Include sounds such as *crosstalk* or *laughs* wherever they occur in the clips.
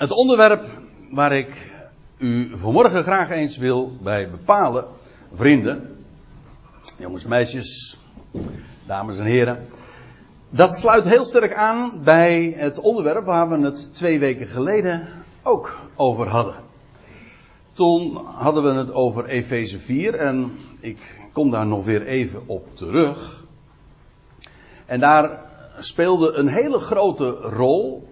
Het onderwerp waar ik u vanmorgen graag eens wil bij bepalen, vrienden, jongens, meisjes, dames en heren. Dat sluit heel sterk aan bij het onderwerp waar we het twee weken geleden ook over hadden. Toen hadden we het over Efeze 4 en ik kom daar nog weer even op terug. En daar speelde een hele grote rol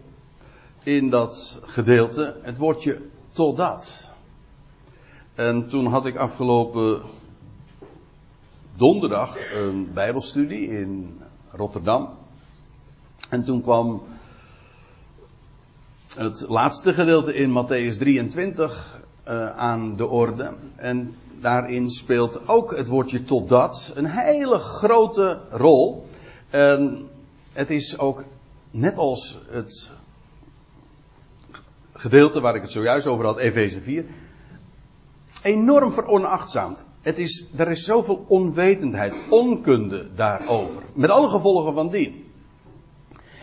in dat gedeelte het woordje totdat. En toen had ik afgelopen donderdag een Bijbelstudie in Rotterdam. En toen kwam het laatste gedeelte in Matthäus 23 uh, aan de orde. En daarin speelt ook het woordje totdat een hele grote rol. En het is ook net als het gedeelte waar ik het zojuist over had, Efeze 4, enorm veronachtzaamd. Het is, er is zoveel onwetendheid, onkunde daarover. Met alle gevolgen van dien.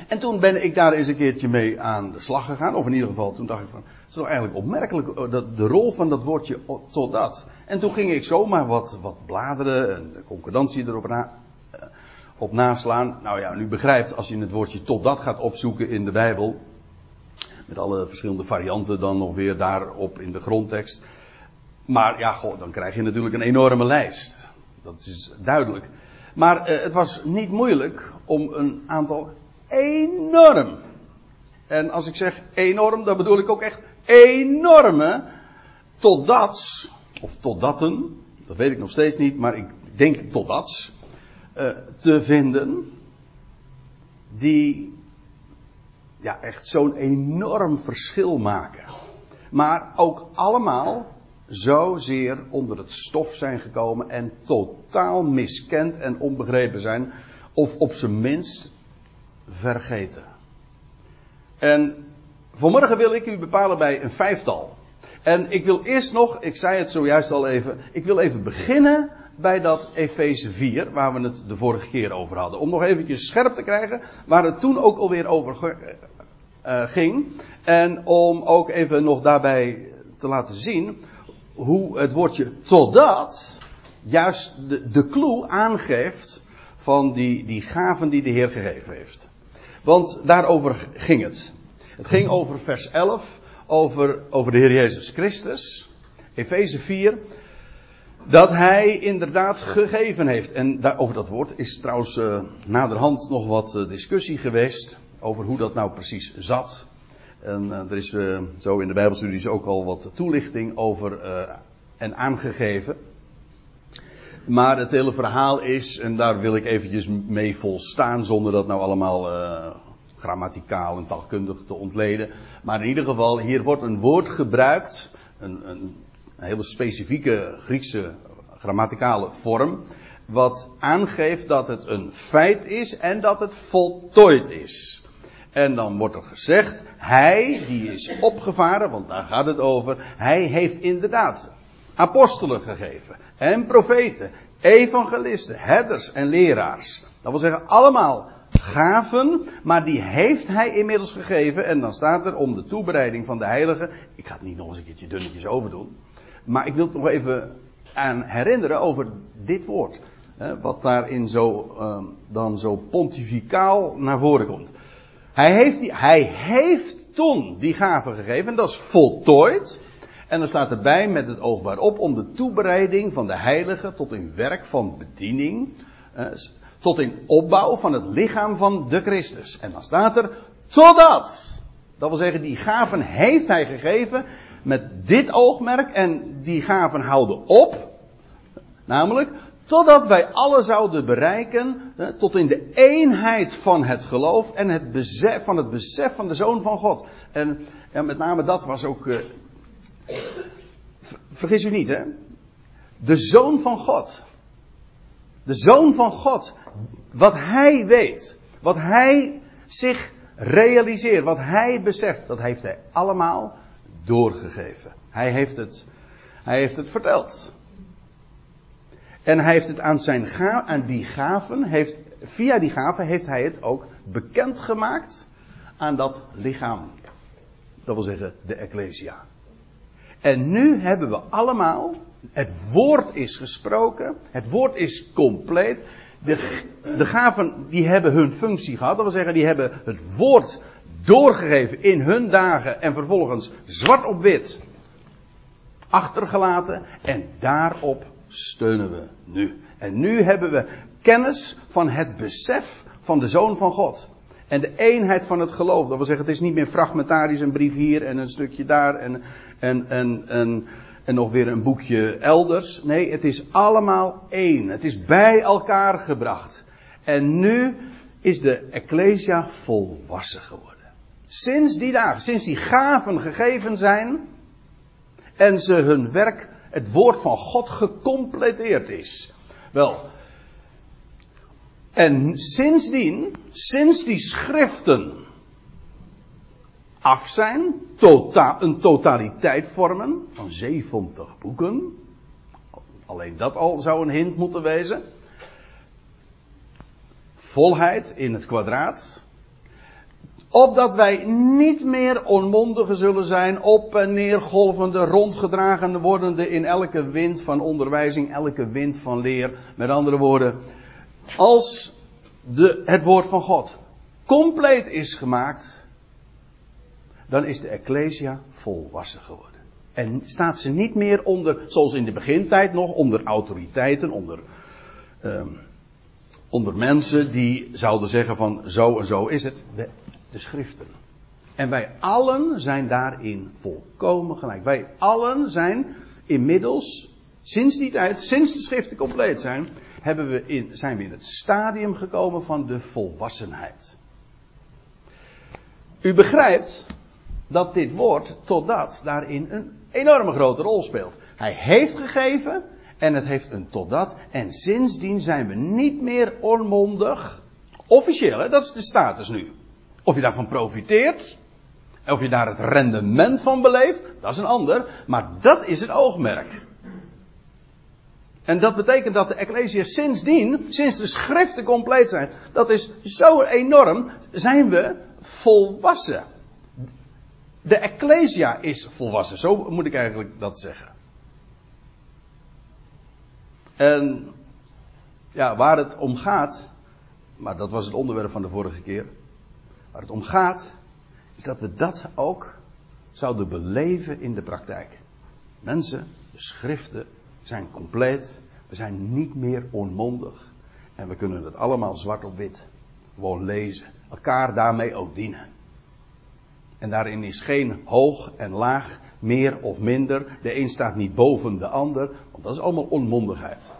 En toen ben ik daar eens een keertje mee aan de slag gegaan. Of in ieder geval, toen dacht ik van, het is toch eigenlijk opmerkelijk, eh, dat, de rol van dat woordje tot dat. En toen ging ik zomaar wat, wat bladeren en de concordantie erop na, eh, op naslaan. Nou ja, nu begrijpt, als je het woordje tot dat gaat opzoeken in de Bijbel, met alle verschillende varianten dan nog weer daarop in de grondtekst. Maar ja, goh, dan krijg je natuurlijk een enorme lijst. Dat is duidelijk. Maar eh, het was niet moeilijk om een aantal enorm. En als ik zeg enorm, dan bedoel ik ook echt enorme. Totdat, of totdatten, dat weet ik nog steeds niet, maar ik denk totdat. Uh, te vinden. Die ja, echt zo'n enorm verschil maken. Maar ook allemaal zozeer onder het stof zijn gekomen en totaal miskend en onbegrepen zijn. Of op zijn minst vergeten. En vanmorgen wil ik u bepalen bij een vijftal. En ik wil eerst nog, ik zei het zojuist al even, ik wil even beginnen bij dat Efeze 4, waar we het de vorige keer over hadden. Om nog eventjes scherp te krijgen waar het toen ook alweer over ging. En om ook even nog daarbij te laten zien hoe het woordje totdat juist de, de clue aangeeft van die, die gaven die de Heer gegeven heeft. Want daarover ging het. Het ging over vers 11, over, over de Heer Jezus Christus. Efeze 4. Dat hij inderdaad gegeven heeft. En daar, over dat woord is trouwens uh, naderhand nog wat uh, discussie geweest. Over hoe dat nou precies zat. En uh, er is zo in de Bijbelstudies ook al wat toelichting over en aangegeven. Maar het hele verhaal is, en daar wil ik eventjes mee volstaan, zonder dat nou allemaal grammaticaal en taalkundig te ontleden. Maar in ieder geval, hier wordt een woord gebruikt, een, een hele specifieke Griekse grammaticale vorm, wat aangeeft dat het een feit is en dat het voltooid is. En dan wordt er gezegd, hij die is opgevaren, want daar gaat het over, hij heeft inderdaad apostelen gegeven. En profeten, evangelisten, herders en leraars. Dat wil zeggen allemaal gaven, maar die heeft hij inmiddels gegeven. En dan staat er om de toebereiding van de heiligen. Ik ga het niet nog eens een keertje dunnetjes overdoen. Maar ik wil het nog even aan herinneren over dit woord. Wat daarin zo, dan zo pontificaal naar voren komt. Hij heeft, die, hij heeft toen die gaven gegeven. En dat is voltooid. En dan staat erbij met het oog waarop om de toebereiding van de heilige tot een werk van bediening, eh, tot in opbouw van het lichaam van de Christus. En dan staat er totdat. Dat wil zeggen, die gaven heeft hij gegeven met dit oogmerk en die gaven houden op. Namelijk, totdat wij alle zouden bereiken eh, tot in de eenheid van het geloof en het besef van het besef van de Zoon van God. En met name dat was ook eh, Vergis u niet, hè? De zoon van God. De zoon van God. Wat hij weet. Wat hij zich realiseert. Wat hij beseft. Dat heeft hij allemaal doorgegeven. Hij heeft het, hij heeft het verteld. En hij heeft het aan zijn ga aan die gaven, heeft, via die gaven heeft hij het ook bekendgemaakt aan dat lichaam. Dat wil zeggen de Ecclesia. En nu hebben we allemaal, het woord is gesproken, het woord is compleet. De, de gaven die hebben hun functie gehad, dat wil zeggen die hebben het woord doorgegeven in hun dagen en vervolgens zwart op wit achtergelaten en daarop steunen we nu. En nu hebben we kennis van het besef van de Zoon van God. En de eenheid van het geloof. Dat wil zeggen, het is niet meer fragmentarisch, een brief hier en een stukje daar en, en, en, en, en nog weer een boekje elders. Nee, het is allemaal één. Het is bij elkaar gebracht. En nu is de Ecclesia volwassen geworden. Sinds die dagen, sinds die gaven gegeven zijn en ze hun werk, het woord van God, gecompleteerd is. Wel, en sindsdien, sinds die schriften af zijn, tota een totaliteit vormen van 70 boeken. Alleen dat al zou een hint moeten wezen. Volheid in het kwadraat. Opdat wij niet meer onmondigen zullen zijn, op en neer golvende, rondgedragen wordende in elke wind van onderwijzing, elke wind van leer. Met andere woorden, als de, het woord van God compleet is gemaakt, dan is de Ecclesia volwassen geworden. En staat ze niet meer onder, zoals in de begintijd nog, onder autoriteiten, onder, um, onder mensen die zouden zeggen van zo en zo is het. De, schriften. En wij allen zijn daarin volkomen gelijk. Wij allen zijn inmiddels, sinds die tijd, sinds de schriften compleet zijn, hebben we in, zijn we in het stadium gekomen van de volwassenheid. U begrijpt dat dit woord totdat daarin een enorme grote rol speelt. Hij heeft gegeven en het heeft een totdat. En sindsdien zijn we niet meer onmondig. Officieel, hè? dat is de status nu. Of je daarvan profiteert, of je daar het rendement van beleeft, dat is een ander. Maar dat is het oogmerk. En dat betekent dat de Ecclesia sindsdien, sinds de schriften compleet zijn, dat is zo enorm, zijn we volwassen. De Ecclesia is volwassen, zo moet ik eigenlijk dat zeggen. En ja, waar het om gaat, maar dat was het onderwerp van de vorige keer. Waar het om gaat, is dat we dat ook zouden beleven in de praktijk. Mensen, de schriften zijn compleet. We zijn niet meer onmondig. En we kunnen het allemaal zwart op wit gewoon lezen. Elkaar daarmee ook dienen. En daarin is geen hoog en laag, meer of minder. De een staat niet boven de ander, want dat is allemaal onmondigheid.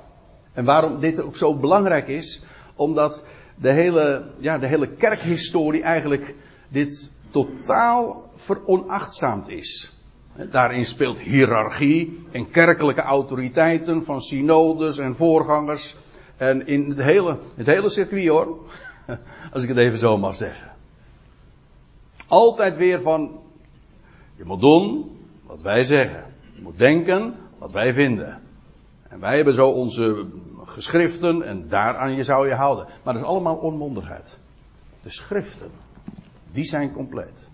En waarom dit ook zo belangrijk is, omdat de hele, ja, de hele kerkhistorie eigenlijk dit totaal veronachtzaamd is. Daarin speelt hiërarchie en kerkelijke autoriteiten van synodes en voorgangers. En in het hele, het hele circuit hoor. *laughs* Als ik het even zo mag zeggen. Altijd weer van, je moet doen wat wij zeggen. Je moet denken wat wij vinden. Wij hebben zo onze geschriften en daaraan je zou je houden. Maar dat is allemaal onmondigheid. De schriften, die zijn compleet.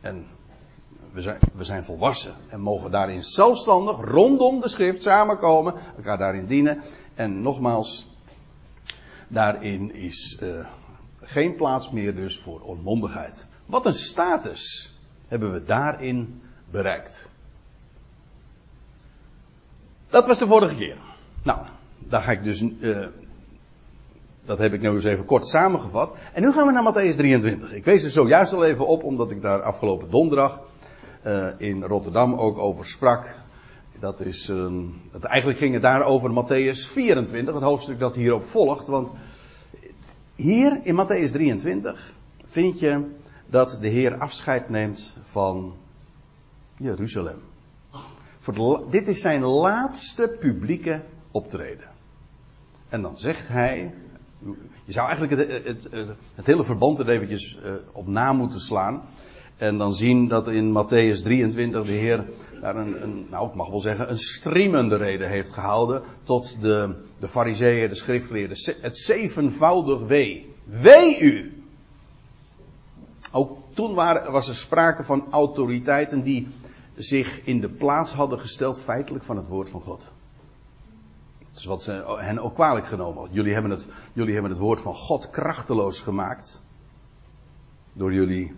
En we zijn, we zijn volwassen en mogen daarin zelfstandig rondom de schrift samenkomen, elkaar daarin dienen. En nogmaals, daarin is uh, geen plaats meer dus voor onmondigheid. Wat een status hebben we daarin bereikt. Dat was de vorige keer. Nou, daar ga ik dus. Uh, dat heb ik nu eens even kort samengevat. En nu gaan we naar Matthäus 23. Ik wees er zojuist al even op, omdat ik daar afgelopen donderdag uh, in Rotterdam ook over sprak. Dat is, uh, eigenlijk ging het daar over Matthäus 24, het hoofdstuk dat hierop volgt. Want hier in Matthäus 23 vind je dat de Heer afscheid neemt van Jeruzalem. Dit is zijn laatste publieke optreden. En dan zegt hij. Je zou eigenlijk het, het, het, hele verband er eventjes uh, op na moeten slaan. En dan zien dat in Matthäus 23 de Heer daar een, een, nou ik mag wel zeggen, een striemende reden heeft gehouden tot de, de fariseeën, de schriftgeleerden. Het zevenvoudig wee. Wee u! Ook toen waren, was er sprake van autoriteiten die zich in de plaats hadden gesteld feitelijk van het woord van God. Dat is wat ze hen ook kwalijk genomen hadden. Jullie hebben het, jullie hebben het woord van God krachteloos gemaakt. Door jullie,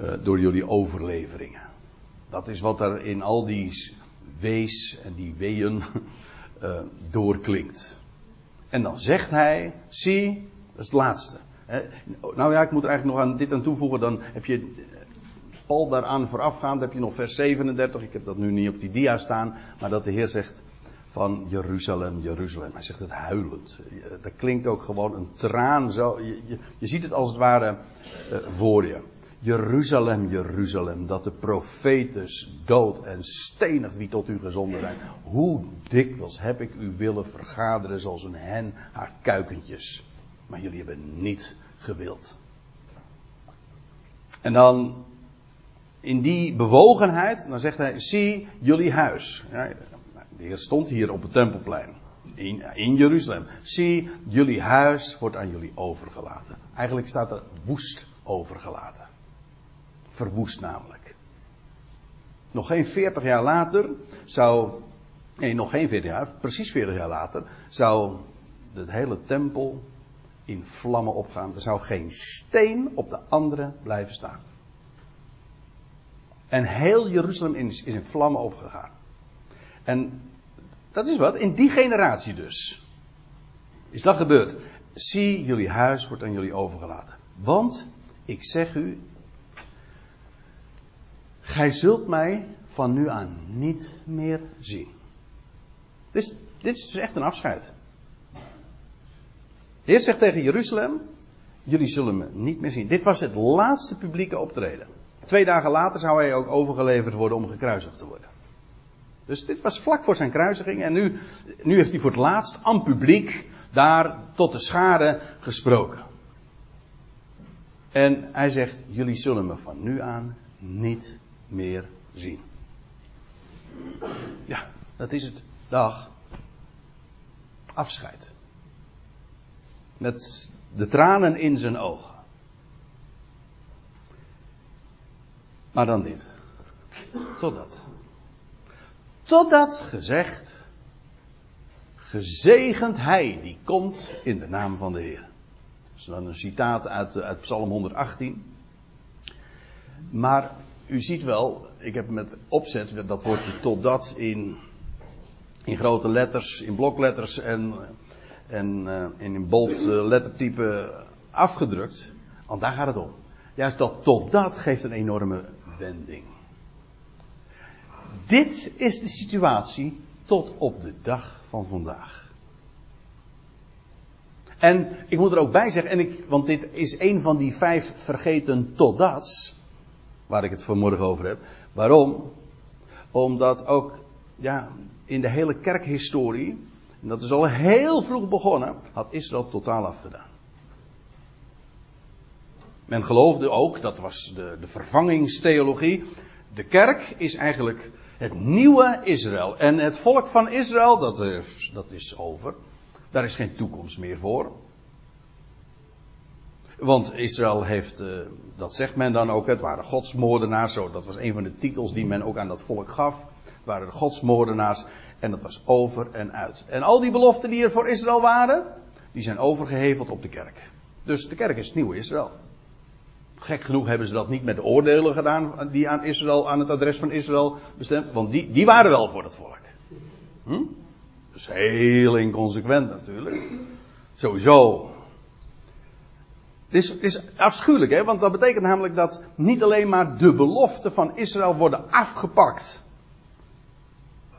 uh, door jullie overleveringen. Dat is wat er in al die wees en die weeën uh, doorklinkt. En dan zegt hij, zie, dat is het laatste. Nou ja, ik moet er eigenlijk nog aan dit aan toevoegen. Dan heb je Paul daaraan voorafgaand, heb je nog vers 37. Ik heb dat nu niet op die dia staan. Maar dat de Heer zegt van Jeruzalem, Jeruzalem. Hij zegt het huilend. Dat klinkt ook gewoon een traan. Zo, je, je, ziet het als het ware uh, voor je. Jeruzalem, Jeruzalem, dat de profetes dood en stenigt wie tot u gezonden zijn. Hoe dikwijls heb ik u willen vergaderen zoals een hen haar kuikentjes. Maar jullie hebben niet gewild. En dan in die bewogenheid, dan zegt hij, zie jullie huis. Ja, de Heer stond hier op het tempelplein. In, in Jeruzalem. Zie, jullie huis wordt aan jullie overgelaten. Eigenlijk staat er woest overgelaten. Verwoest namelijk. Nog geen 40 jaar later zou. Nee, nog geen 40 jaar, precies 40 jaar later zou het hele tempel in vlammen opgaan. Er zou geen steen op de andere blijven staan. En heel Jeruzalem is in vlammen opgegaan. En dat is wat, in die generatie dus. Is dat gebeurd? Zie, jullie huis wordt aan jullie overgelaten. Want, ik zeg u, gij zult mij van nu aan niet meer zien. Dit dit is dus echt een afscheid. De Heer zegt tegen Jeruzalem: Jullie zullen me niet meer zien. Dit was het laatste publieke optreden. Twee dagen later zou hij ook overgeleverd worden om gekruisigd te worden. Dus dit was vlak voor zijn kruisiging. En nu, nu heeft hij voor het laatst aan publiek daar tot de schade gesproken. En hij zegt: Jullie zullen me van nu aan niet meer zien. Ja, dat is het. Dag. Afscheid. Met de tranen in zijn ogen. Maar dan dit. Totdat. Totdat gezegd. Gezegend hij die komt in de naam van de Heer. Dat is dan een citaat uit, uit Psalm 118. Maar u ziet wel, ik heb met opzet dat woordje totdat in, in grote letters, in blokletters en en, uh, in bold uh, lettertype afgedrukt. Want daar gaat het om. Juist dat tot dat geeft een enorme wending. Dit is de situatie tot op de dag van vandaag. En ik moet er ook bij zeggen, en ik, want dit is een van die vijf vergeten totdats, waar ik het vanmorgen over heb. Waarom? Omdat ook ja, in de hele kerkhistorie en dat is al heel vroeg begonnen, had Israël totaal afgedaan. Men geloofde ook, dat was de, de vervangingstheologie, de kerk is eigenlijk het nieuwe Israël. En het volk van Israël, dat is, dat is over. Daar is geen toekomst meer voor. Want Israël heeft, uh, dat zegt men dan ook, het waren godsmoordenaars. Zo, dat was een van de titels die men ook aan dat volk gaf. Het waren de godsmoordenaars. En dat was over en uit. En al die beloften die er voor Israël waren, die zijn overgeheveld op de kerk. Dus de kerk is het nieuwe Israël. Gek genoeg hebben ze dat niet met de oordelen gedaan die aan Israël, aan het adres van Israël bestemd, want die, die waren wel voor het volk. Hm? Dus heel inconsequent natuurlijk. Sowieso. Het is, is afschuwelijk, hè? want dat betekent namelijk dat niet alleen maar de beloften van Israël worden afgepakt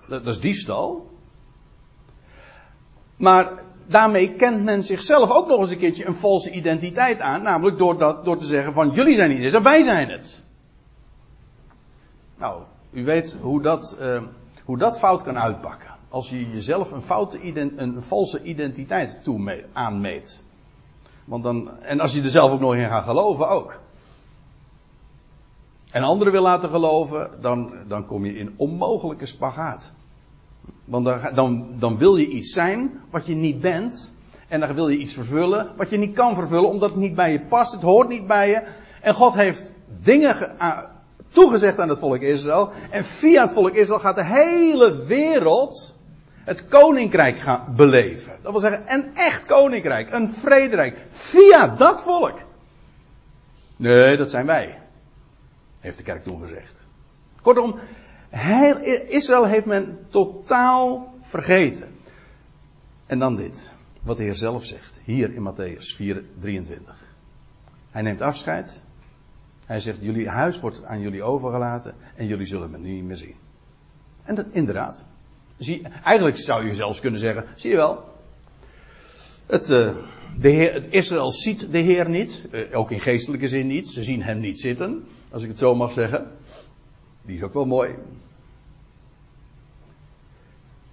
dat is diefstal. Maar daarmee kent men zichzelf ook nog eens een keertje een valse identiteit aan. Namelijk door, dat, door te zeggen van jullie zijn niet eens, wij zijn het. Nou, u weet hoe dat, uh, hoe dat fout kan uitpakken. Als je jezelf een, foute een valse identiteit toemeet, aanmeet. Want dan, en als je er zelf ook nog in gaat geloven ook. En anderen wil laten geloven, dan, dan kom je in onmogelijke spagaat. Want dan, dan, dan wil je iets zijn wat je niet bent. En dan wil je iets vervullen wat je niet kan vervullen omdat het niet bij je past. Het hoort niet bij je. En God heeft dingen toegezegd aan het volk Israël. En via het volk Israël gaat de hele wereld het koninkrijk gaan beleven. Dat wil zeggen, een echt koninkrijk, een vrederijk. Via dat volk. Nee, dat zijn wij. Heeft de kerk toen gezegd. Kortom, Israël heeft men totaal vergeten. En dan dit, wat de Heer zelf zegt, hier in Matthäus 4, 23. Hij neemt afscheid. Hij zegt, jullie huis wordt aan jullie overgelaten en jullie zullen me niet meer zien. En dat inderdaad. Zie, eigenlijk zou je zelfs kunnen zeggen, zie je wel. Het, uh, de heer, Israël ziet de Heer niet, uh, ook in geestelijke zin niet. Ze zien hem niet zitten, als ik het zo mag zeggen. Die is ook wel mooi.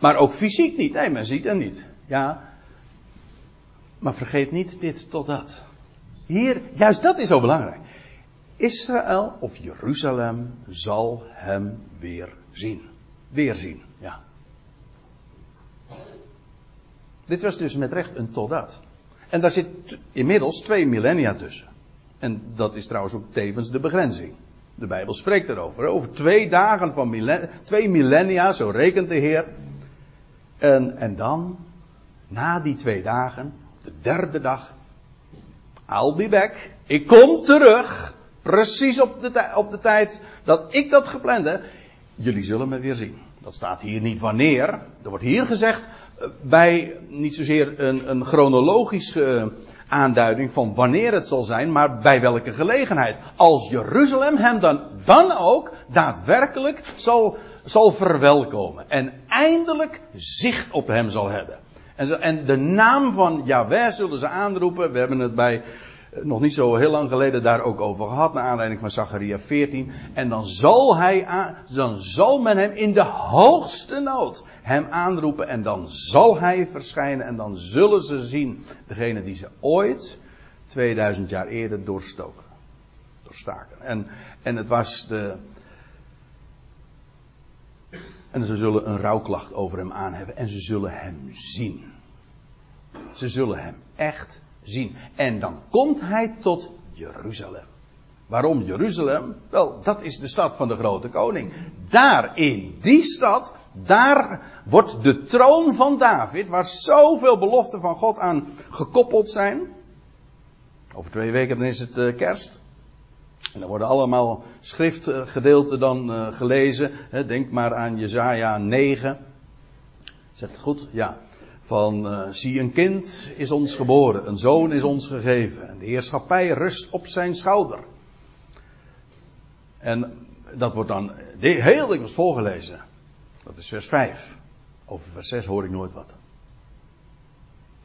Maar ook fysiek niet. Nee, men ziet hem niet. Ja. Maar vergeet niet dit tot dat. Hier, juist dat is zo belangrijk. Israël of Jeruzalem zal hem weer zien. Weer zien, ja. Dit was dus met recht een totdat. En daar zit inmiddels twee millennia tussen. En dat is trouwens ook tevens de begrenzing. De Bijbel spreekt erover. Over twee dagen van twee millennia, zo rekent de Heer. En, en dan, na die twee dagen, de derde dag, I'll be back. Ik kom terug. Precies op de, op de tijd dat ik dat gepland. Jullie zullen me weer zien. Dat staat hier niet wanneer. Er wordt hier gezegd eh, bij niet zozeer een, een chronologische aanduiding van wanneer het zal zijn, maar bij welke gelegenheid. Als Jeruzalem hem dan, dan ook daadwerkelijk zal, zal verwelkomen. En eindelijk zicht op hem zal hebben. En, de naam van Yahweh zullen ze aanroepen. We hebben het bij nog niet zo heel lang geleden daar ook over gehad, naar aanleiding van Zacharia 14. En dan zal hij, aan, dan zal men hem in de hoogste nood hem aanroepen en dan zal hij verschijnen en dan zullen ze zien degene die ze ooit 2000 jaar eerder doorstoken. Doorstaken. En, en het was de, en ze zullen een rouwklacht over hem aan hebben en ze zullen hem zien. Ze zullen hem echt zien. En dan komt hij tot Jeruzalem. Waarom Jeruzalem? Wel, dat is de stad van de grote koning. Daar in die stad, daar wordt de troon van David, waar zoveel beloften van God aan gekoppeld zijn. Over twee weken dan is het uh, kerst. En dan worden allemaal schriftgedeelten dan uh, gelezen. denk maar aan Jezaja 9. Zegt het goed? Ja van uh, zie een kind is ons geboren, een zoon is ons gegeven en de heerschappij rust op zijn schouder. En dat wordt dan heel dikwijls voorgelezen. Dat is vers 5. Over vers 6 hoor ik nooit wat. *laughs*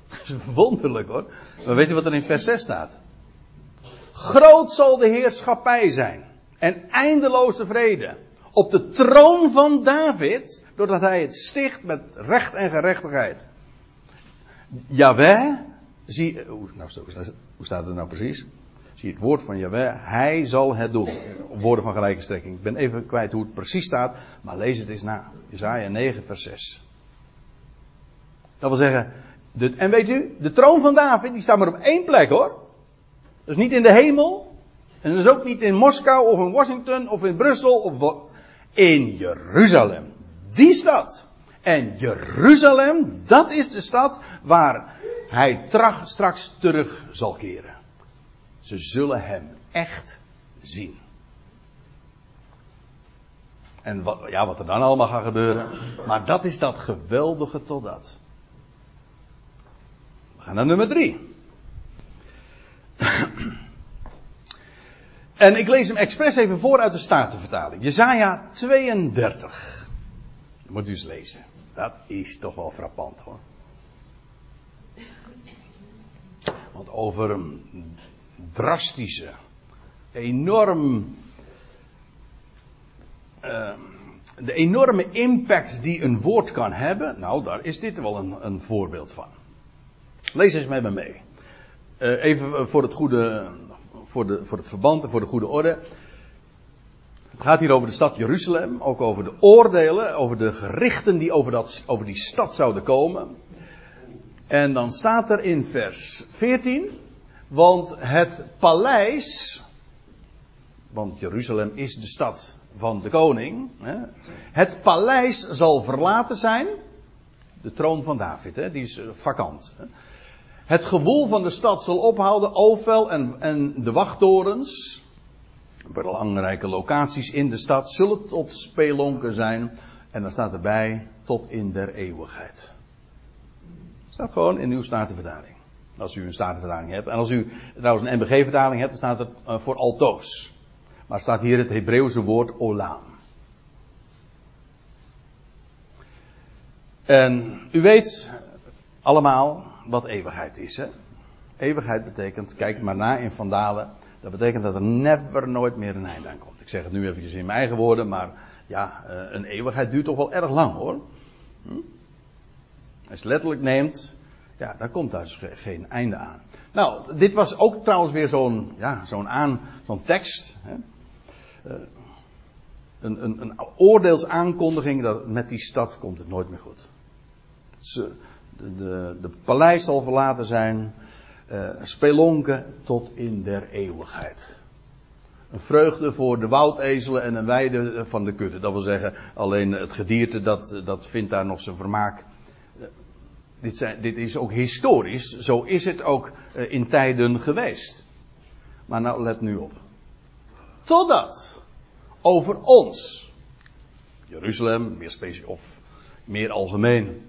Dat is wonderlijk hoor. Maar weet je wat er in vers 6 staat? Groot zal de heerschappij zijn en eindeloos de vrede. Op de troon van David, doordat hij het sticht met recht en gerechtigheid. Jaweh, zie, nou, hoe staat het nou precies? Zie het woord van Jaweh, hij zal het doen. Woorden van gelijke strekking. Ik ben even kwijt hoe het precies staat, maar lees het eens na. Jezaja 9 vers 6. Dat wil zeggen, de, en weet u, de troon van David, die staat maar op één plek hoor. Dat is niet in de hemel. En dat is ook niet in Moskou of in Washington of in Brussel of in Jeruzalem. Die stad. En Jeruzalem, dat is de stad waar hij straks terug zal keren. Ze zullen hem echt zien. En wat, ja, wat er dan allemaal gaat gebeuren. Maar dat is dat geweldige totdat. We gaan naar nummer drie. En ik lees hem expres even voor uit de Statenvertaling. Jezaja 32. Dat moet u eens lezen. Dat is toch wel frappant hoor. Want over een drastische, enorm. Uh, de enorme impact die een woord kan hebben, nou daar is dit wel een, een voorbeeld van. Lees eens met me mee. Uh, even voor het goede, voor, de, voor het verband en voor de goede orde. Het gaat hier over de stad Jeruzalem, ook over de oordelen, over de gerichten die over, dat, over die stad zouden komen. En dan staat er in vers 14, want het paleis, want Jeruzalem is de stad van de koning. Het paleis zal verlaten zijn. De troon van David, die is vakant. Het gewoel van de stad zal ophouden. Ofel en, en de wachttorens. Belangrijke locaties in de stad zullen tot spelonken zijn. En dan staat erbij tot in der eeuwigheid. Staat gewoon in uw statenvertaling. Als u een statenvertaling hebt. En als u trouwens een MBG-vertaling hebt, dan staat het uh, voor altoos. Maar staat hier het Hebreeuwse woord olam. En u weet allemaal wat eeuwigheid is. Hè? Eeuwigheid betekent, kijk maar na in Vandalen, dat betekent dat er never nooit meer een einde aan komt. Ik zeg het nu eventjes in mijn eigen woorden, maar ja, eh, een eeuwigheid duurt toch wel erg lang hoor. Hm? Als je letterlijk neemt, ja, dan komt daar dus geen einde aan. Nou, dit was ook trouwens weer zo'n ja, zo'n aan, zo'n tekst. Hè? Uh, een, een, een oordeelsaankondiging dat met die stad komt het nooit meer goed. Ze, de, de, paleis zal verlaten zijn, uh, spelonken tot in der eeuwigheid. Een vreugde voor de woudezelen en een weide van de kudde. Dat wil zeggen, alleen het gedierte dat, dat vindt daar nog zijn vermaak. Dit, zijn, dit is ook historisch, zo is het ook uh, in tijden geweest. Maar nou let nu op. Totdat over ons, Jeruzalem, meer specifiek of meer algemeen,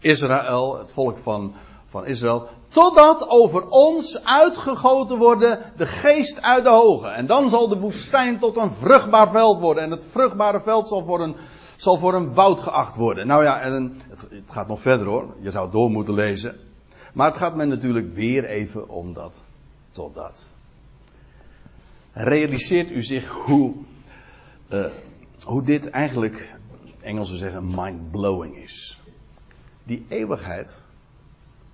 Israël, het volk van, van Israël, totdat over ons uitgegoten worden de geest uit de hoge. En dan zal de woestijn tot een vruchtbaar veld worden. En het vruchtbare veld zal voor een, zal voor een woud geacht worden. Nou ja, en het, het gaat nog verder hoor. Je zou door moeten lezen. Maar het gaat me natuurlijk weer even om dat. Totdat. Realiseert u zich hoe, uh, hoe dit eigenlijk, Engelsen zeggen, mind-blowing is. Die eeuwigheid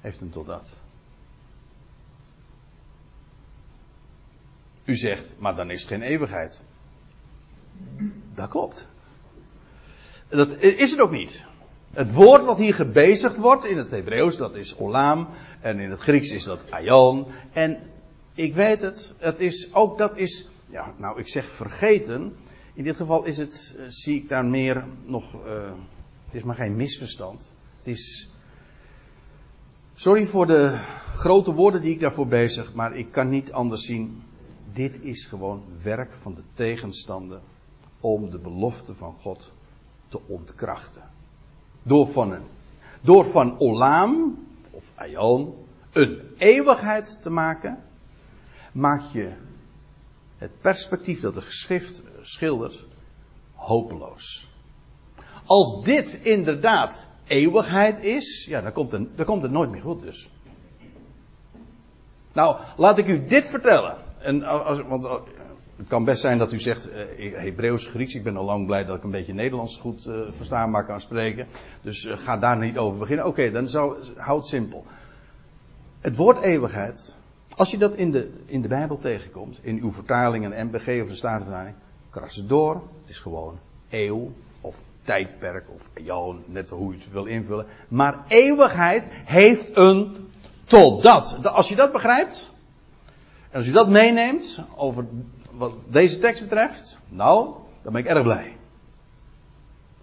heeft hem tot dat. U zegt, maar dan is het geen eeuwigheid. Dat klopt. Dat is het ook niet. Het woord wat hier gebezigd wordt in het Hebreeuws, dat is olam. En in het Grieks is dat aion. En ik weet het, het is ook, dat is, ja, nou ik zeg vergeten. In dit geval is het, uh, zie ik daar meer nog, uh, het is maar geen misverstand. Het is. Sorry voor de grote woorden die ik daarvoor bezig, maar ik kan niet anders zien. Dit is gewoon werk van de tegenstander om de belofte van God te ontkrachten. Door van, een, door van Olam, of Aion, een eeuwigheid te maken, maak je het perspectief dat de geschrift schildert hopeloos. Als dit inderdaad eeuwigheid is, ja, dan komt, het, dan komt het nooit meer goed dus. Nou, laat ik u dit vertellen. En als, want het kan best zijn dat u zegt uh, Hebreeuws, Grieks. Ik ben al lang blij dat ik een beetje Nederlands goed uh, verstaanbaar kan spreken. Dus uh, ga daar niet over beginnen. Oké, dan zou, houd het simpel. Het woord eeuwigheid, als je dat in de, in de Bijbel tegenkomt, in uw vertalingen, MBG of de Statenvertaling, kras door. Het is gewoon eeuw of tijdperk of eon, net hoe je het wil invullen. Maar eeuwigheid heeft een totdat. Als je dat begrijpt, en als je dat meeneemt over wat deze tekst betreft, nou, dan ben ik erg blij.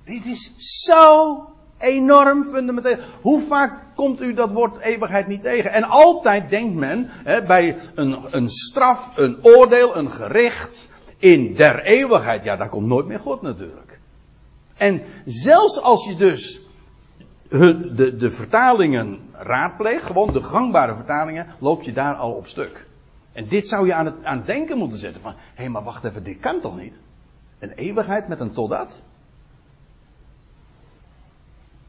Dit is zo enorm fundamenteel. Hoe vaak komt u dat woord eeuwigheid niet tegen? En altijd denkt men hè, bij een, een straf, een oordeel, een gericht in der eeuwigheid. Ja, daar komt nooit meer God natuurlijk. En zelfs als je dus de, de vertalingen raadpleegt, gewoon de gangbare vertalingen, loop je daar al op stuk. En dit zou je aan het, aan denken moeten zetten van, hé hey, maar wacht even, dit kan toch niet? Een eeuwigheid met een totdat?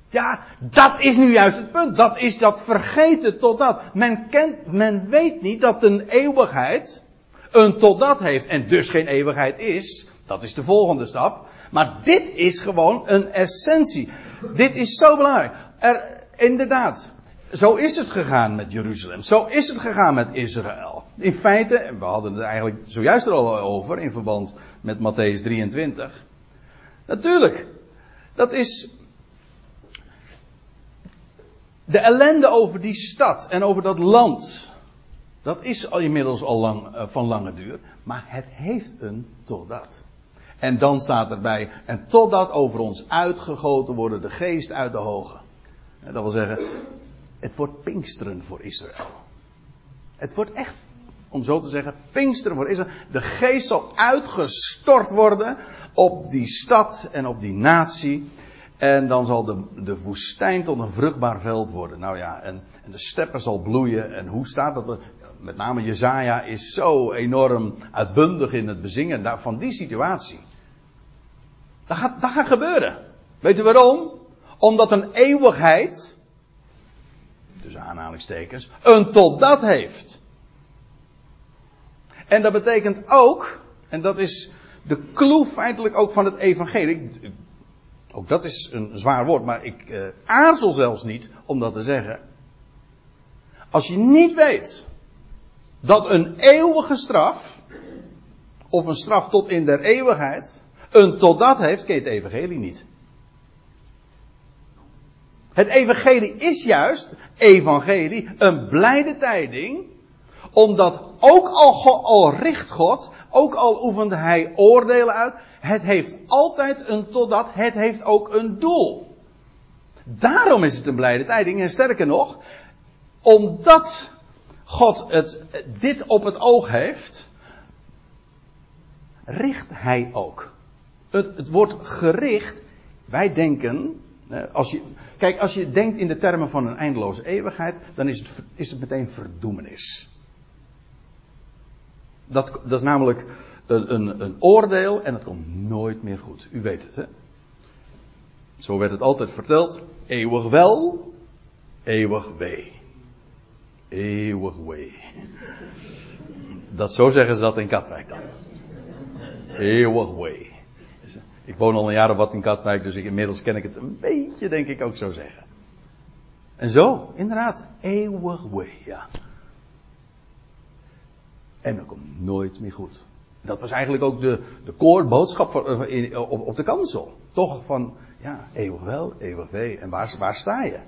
Ja, dat is nu juist het punt. Dat is dat vergeten totdat. Men kent, men weet niet dat een eeuwigheid een totdat heeft en dus geen eeuwigheid is. Dat is de volgende stap. Maar dit is gewoon een essentie. Dit is zo belangrijk. Er, inderdaad, zo is het gegaan met Jeruzalem. Zo is het gegaan met Israël. In feite, we hadden het eigenlijk zojuist er al over in verband met Matthäus 23. Natuurlijk, dat is de ellende over die stad en over dat land. Dat is al inmiddels al lang, uh, van lange duur. Maar het heeft een totdat. En dan staat erbij, en totdat over ons uitgegoten worden de geest uit de hoge. Dat wil zeggen, het wordt Pinksteren voor Israël. Het wordt echt, om zo te zeggen, Pinksteren voor Israël. De geest zal uitgestort worden op die stad en op die natie. En dan zal de, de woestijn tot een vruchtbaar veld worden. Nou ja, en, en de steppen zal bloeien. En hoe staat dat? Met name Jezaja is zo enorm uitbundig in het bezingen van die situatie. Dat gaat, dat gaat gebeuren. Weet u waarom? Omdat een eeuwigheid, tussen aanhalingstekens, een totdat heeft. En dat betekent ook, en dat is de clue feitelijk ook van het evangelie. Ook dat is een zwaar woord, maar ik eh, aarzel zelfs niet om dat te zeggen. Als je niet weet dat een eeuwige straf, of een straf tot in der eeuwigheid, een totdat heeft, ken je het evangelie niet. Het evangelie is juist, evangelie, een blijde tijding, omdat ook al, richt God, ook al oefende hij oordelen uit, het heeft altijd een totdat, het heeft ook een doel. Daarom is het een blijde tijding. En sterker nog, omdat God het, dit op het oog heeft, richt hij ook. Het, het wordt gericht. Wij denken, als je, kijk, als je denkt in de termen van een eindeloze eeuwigheid, dan is het, is het meteen verdoemenis. Dat, dat is namelijk een, een, een oordeel en het komt nooit meer goed. U weet het, hè? Zo werd het altijd verteld. Eeuwig wel, eeuwig wee. Eeuwig wee. Dat, zo zeggen ze dat in Katwijk dan. Eeuwig wee. Ik woon al een jaar of wat in Katwijk, dus ik, inmiddels ken ik het een beetje, denk ik ook zo zeggen. En zo, inderdaad, eeuwig wee, ja. En dat komt nooit meer goed. Dat was eigenlijk ook de, de koorboodschap eh, op, op de kansel. Toch van, ja, eeuwig wel, eeuwig wee. En waar, waar sta je?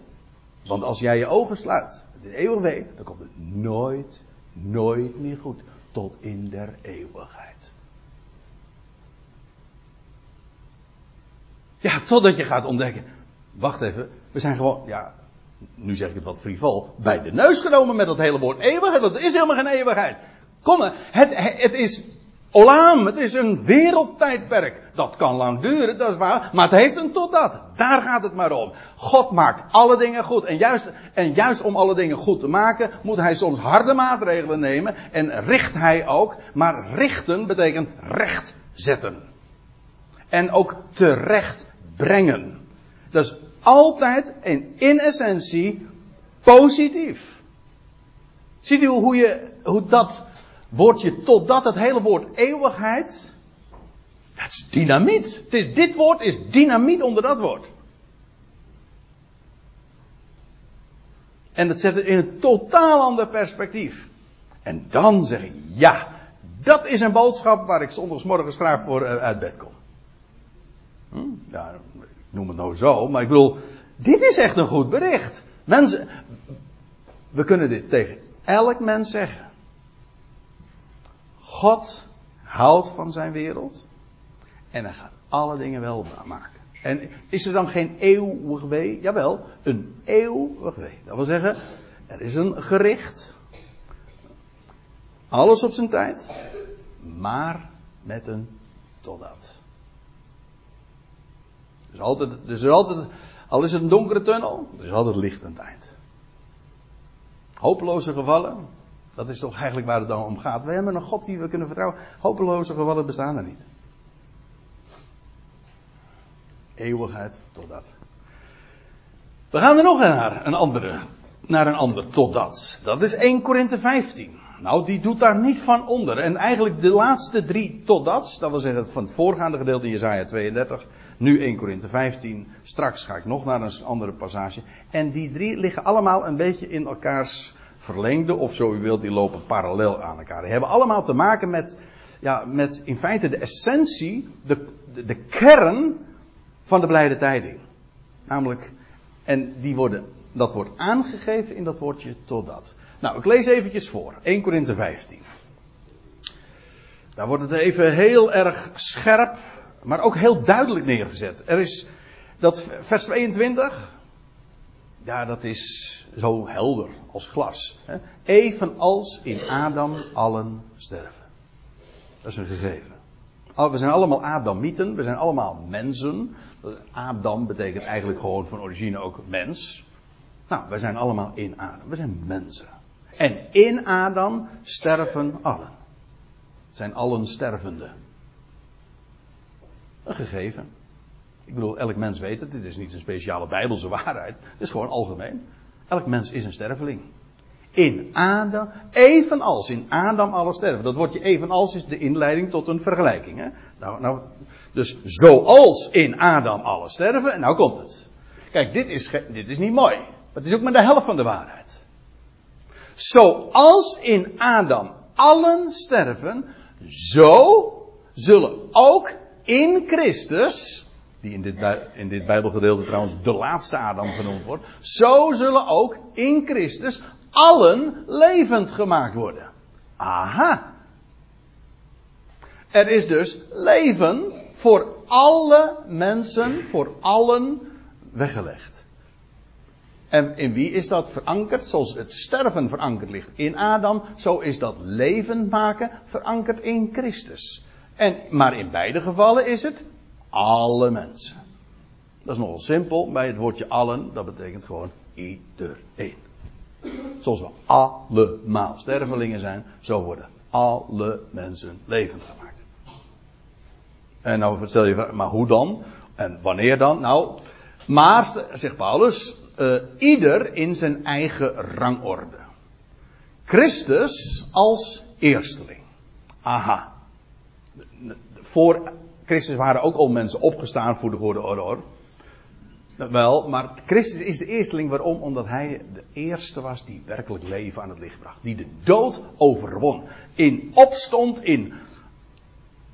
Want als jij je ogen sluit, het is eeuwig wee, dan komt het nooit, nooit meer goed. Tot in der eeuwigheid. Ja, totdat je gaat ontdekken. Wacht even, we zijn gewoon, ja, nu zeg ik het wat frivol, bij de neus genomen met dat hele woord eeuwigheid. Dat is helemaal geen eeuwigheid. Kom, het, het is Olam, het is een wereldtijdperk. Dat kan lang duren, dat is waar. Maar het heeft een totdat. Daar gaat het maar om. God maakt alle dingen goed. En juist, en juist om alle dingen goed te maken, moet hij soms harde maatregelen nemen. En richt hij ook. Maar richten betekent recht zetten. En ook terecht brengen. Dat is altijd en in essentie positief. Ziet u hoe, je, hoe dat woordje totdat, het hele woord eeuwigheid. Dat is dynamiet. Dit woord is dynamiet onder dat woord. En dat zet het in een totaal ander perspectief. En dan zeg ik, ja, dat is een boodschap waar ik zondagsmorgens graag voor eh, uit bed kom. Hm? Ja, ik noem het nou zo, maar ik bedoel, dit is echt een goed bericht. Mensen, we kunnen dit tegen elk mens zeggen. God houdt van zijn wereld. En hij gaat alle dingen wel maken. En is er dan geen eeuwig wee? Jawel, een eeuwig wee. Dat wil zeggen, er is een gericht. Alles op zijn tijd. Maar met een totdat. Dus altijd, dus er altijd, al is het een donkere tunnel, er is altijd licht aan het eind. Hopeloze gevallen, dat is toch eigenlijk waar het dan om gaat. We hebben een God die we kunnen vertrouwen. Hopeloze gevallen bestaan er niet. Eeuwigheid totdat. We gaan er nog naar een andere. Naar een ander totdat. Dat is 1 Korinthe 15. Nou, die doet daar niet van onder. En eigenlijk de laatste drie totdats, dat wil zeggen van het voorgaande gedeelte Jezaja 32, nu 1 Korinthe 15, straks ga ik nog naar een andere passage. En die drie liggen allemaal een beetje in elkaars verlengde, of zo u wilt, die lopen parallel aan elkaar. Die hebben allemaal te maken met, ja, met in feite de essentie, de, de, de kern van de blijde tijding. Namelijk, en die worden, dat wordt aangegeven in dat woordje totdat. Nou, ik lees eventjes voor. 1 Korinthe 15. Daar wordt het even heel erg scherp, maar ook heel duidelijk neergezet. Er is dat vers 22. Ja, dat is zo helder als glas. Hè? Evenals in Adam allen sterven. Dat is een gegeven. We zijn allemaal Adamieten, we zijn allemaal mensen. Adam betekent eigenlijk gewoon van origine ook mens. Nou, we zijn allemaal in Adam, we zijn mensen. En in Adam sterven allen. Het zijn allen stervende. Een gegeven. Ik bedoel, elk mens weet het. Dit is niet een speciale bijbelse waarheid. Het is gewoon algemeen. Elk mens is een sterveling. In Adam, evenals in Adam alle sterven. Dat woordje evenals is de inleiding tot een vergelijking. Hè? Nou, nou, dus zoals in Adam alle sterven, en nou komt het. Kijk, dit is, dit is niet mooi. Het is ook maar de helft van de waarheid. Zoals in Adam allen sterven, zo zullen ook in Christus, die in dit, in dit Bijbelgedeelte trouwens de laatste Adam genoemd wordt, zo zullen ook in Christus allen levend gemaakt worden. Aha. Er is dus leven voor alle mensen, voor allen weggelegd. En in wie is dat verankerd? Zoals het sterven verankerd ligt in Adam, zo is dat leven maken verankerd in Christus. En, maar in beide gevallen is het alle mensen. Dat is nogal simpel bij het woordje allen, dat betekent gewoon iedereen. Zoals we allemaal stervelingen zijn, zo worden alle mensen levend gemaakt. En nou vertel je, maar hoe dan? En wanneer dan? Nou, maar, zegt Paulus, uh, ieder in zijn eigen rangorde. Christus als eersteling. Aha. Voor Christus waren ook al mensen opgestaan voor de goede orde. Wel, maar Christus is de eersteling. Waarom? Omdat hij de eerste was die werkelijk leven aan het licht bracht. Die de dood overwon. In opstond, in,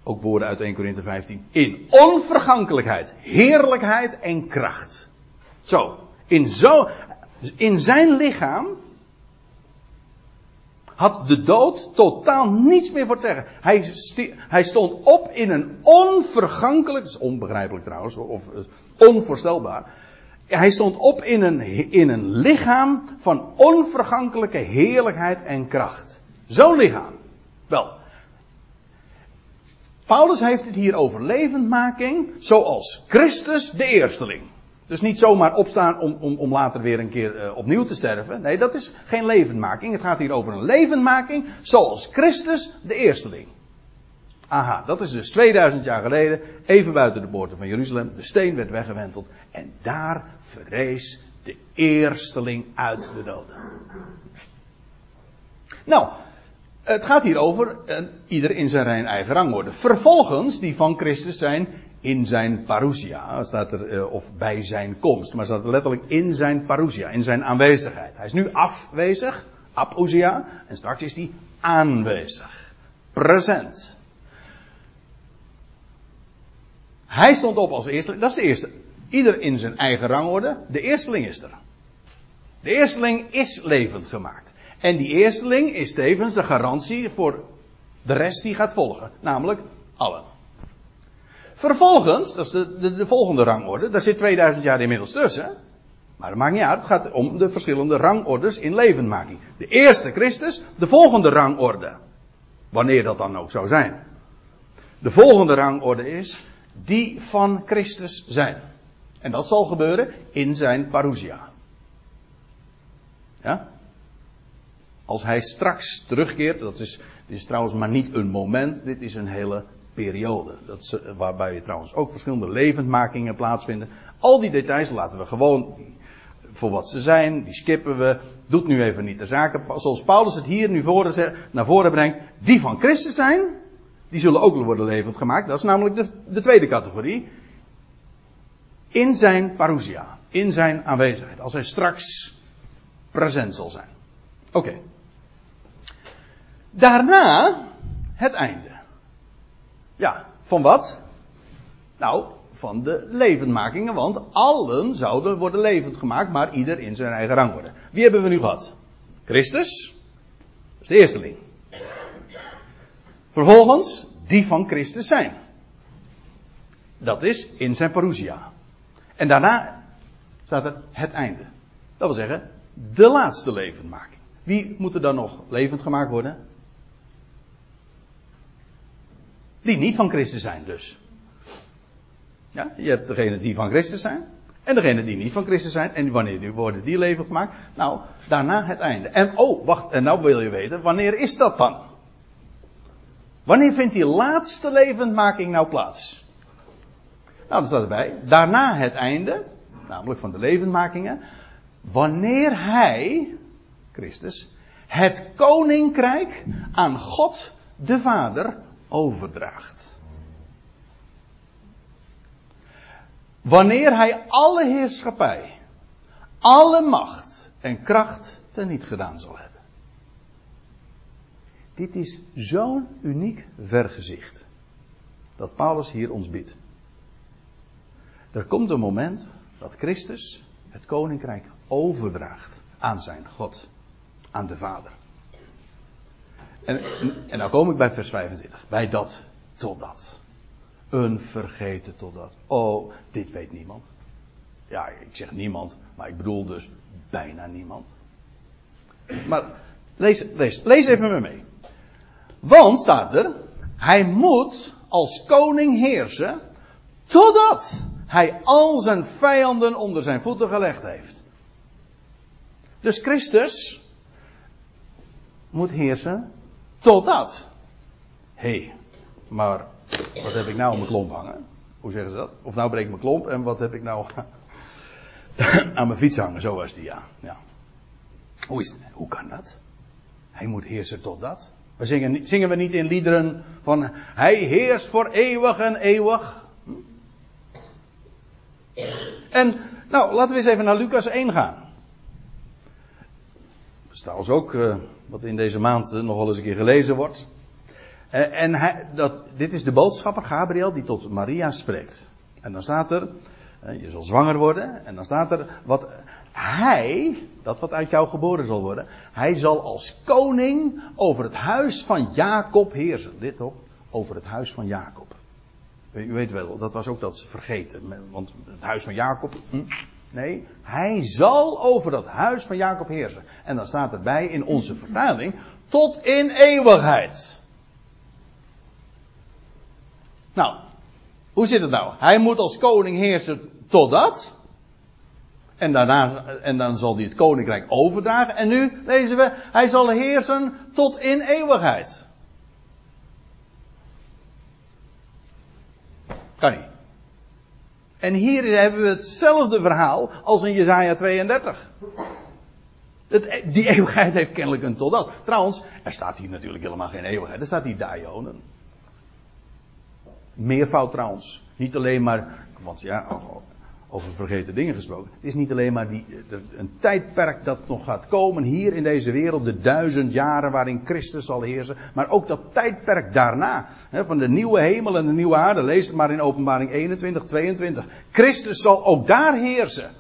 ook woorden uit 1 Korinthe 15, in onvergankelijkheid, heerlijkheid en kracht. Zo, in, zo, in zijn lichaam had de dood totaal niets meer voor te zeggen. Hij, hij stond op in een onvergankelijk, dat is onbegrijpelijk trouwens, of eh, onvoorstelbaar. Hij stond op in een, in een lichaam van onvergankelijke heerlijkheid en kracht. Zo'n lichaam. Wel. Paulus heeft het hier over levendmaking, zoals Christus de eersteling. Dus niet zomaar opstaan om, om, om later weer een keer uh, opnieuw te sterven. Nee, dat is geen levendmaking. Het gaat hier over een levendmaking zoals Christus de eersteling. Aha, dat is dus 2000 jaar geleden, even buiten de poorten van Jeruzalem. De steen werd weggewenteld en daar verrees de eersteling uit de doden. Nou, het gaat hier over uh, ieder in zijn eigen rangorde. Vervolgens, die van Christus zijn in zijn parousia, staat er, uh, of bij zijn komst, maar staat er letterlijk in zijn parousia, in zijn aanwezigheid. Hij is nu afwezig, apousia, en straks is hij aanwezig, present. Hij stond op als eerste, dat is de eerste. Ieder in zijn eigen rangorde, de eersteling is er. De eersteling is levend gemaakt. En die eersteling is tevens de garantie voor de rest die gaat volgen, namelijk allen. Vervolgens, dat is de, de, de, volgende rangorde, daar zit 2000 jaar inmiddels tussen. Maar dat maakt niet uit, het gaat om de verschillende rangordes in levendmaking. De eerste Christus, de volgende rangorde. Wanneer dat dan ook zou zijn. De volgende rangorde is die van Christus zijn. En dat zal gebeuren in zijn parousia. Ja? Als hij straks terugkeert, dat is, dit is trouwens maar niet een moment, dit is een hele periode. Dat is, waarbij trouwens ook verschillende levendmakingen plaatsvinden. Al die details laten we gewoon voor wat ze zijn, die skippen we. Doet nu even niet de zaken. Zoals Paulus het hier nu naar voren brengt. Die van Christus zijn, die zullen ook worden levend gemaakt. Dat is namelijk de, de tweede categorie. In zijn parousia, in zijn aanwezigheid. Als hij straks present zal zijn. Oké. Daarna het einde. Ja, van wat? Nou, van de levendmakingen, want allen zouden worden levend gemaakt, maar ieder in zijn eigen rang worden. Wie hebben we nu gehad? Christus, is de eersteling. Vervolgens die van Christus zijn. Dat is in zijn parousia. En daarna staat er het einde. Dat wil zeggen, de laatste levendmaking. Wie moet er dan nog levend gemaakt worden? Die niet van Christus zijn dus. Ja, je hebt degene die van Christus zijn. En degene die niet van Christus zijn. En wanneer worden die levend gemaakt? Nou, daarna het einde. En oh, wacht, en nou wil je weten, wanneer is dat dan? Wanneer vindt die laatste levendmaking nou plaats? Nou, dat staat erbij. Daarna het einde, namelijk van de levendmakingen. Wanneer hij, Christus, het koninkrijk aan God de Vader overdraagt. Wanneer hij alle heerschappij, alle macht en kracht teniet gedaan zal hebben. Dit is zo'n uniek vergezicht. Dat Paulus hier ons biedt. Er komt een moment dat Christus het koninkrijk overdraagt aan zijn God, aan de Vader. En, en, nou kom ik bij vers 25, bij dat totdat. Een vergeten totdat. Oh, dit weet niemand. Ja, ik zeg niemand, maar ik bedoel dus bijna niemand. Maar lees, lees, lees even met me mee. Want staat er, hij moet als koning heersen totdat hij al zijn vijanden onder zijn voeten gelegd heeft. Dus Christus moet heersen totdat. Hé, hey, maar wat heb ik nou om mijn klomp hangen? Hoe zeggen ze dat? Of nou breek ik mijn klomp en wat heb ik nou *laughs* aan mijn fiets hangen? Zo was die, ja. ja. Hoe, is? Hoe kan dat? Hij moet heersen totdat. We zingen, zingen we niet in liederen van Hij heerst voor eeuwig en eeuwig. En, nou, laten we eens even naar Lucas 1 gaan. Trouwens ook uh, wat in deze maand uh, nog wel eens een keer gelezen wordt. Uh, en hij, dat, dit is de boodschapper Gabriel die tot Maria spreekt. En dan staat er, je zal zwanger worden. En dan staat er, wat hij, dat wat uit jou geboren zal worden, hij zal als koning over het huis van Jacob heersen. Dit toch? Over het huis van Jacob. U weet wel, dat was ook dat vergeten. Want het huis van Jacob. Nee, hij zal over dat huis van Jacob heersen. En dan staat erbij in onze vertaling. Tot in eeuwigheid. Nou, hoe zit het nou? Hij moet als koning heersen totdat. En daarna, en dan zal hij het koninkrijk overdragen. En nu lezen we, hij zal heersen tot in eeuwigheid. Kan niet. En hier hebben we hetzelfde verhaal als in Jezaja 32. Het, die eeuwigheid heeft kennelijk een totdat. Trouwens, er staat hier natuurlijk helemaal geen eeuwigheid. Er staat hier Daionen. Meervoud trouwens. Niet alleen maar, want ja, over vergeten dingen gesproken. Het is niet alleen maar die, een tijdperk dat nog gaat komen hier in deze wereld, de duizend jaren waarin Christus zal heersen, maar ook dat tijdperk daarna, hè, van de nieuwe hemel en de nieuwe aarde, lees het maar in openbaring 21, 22. Christus zal ook daar heersen.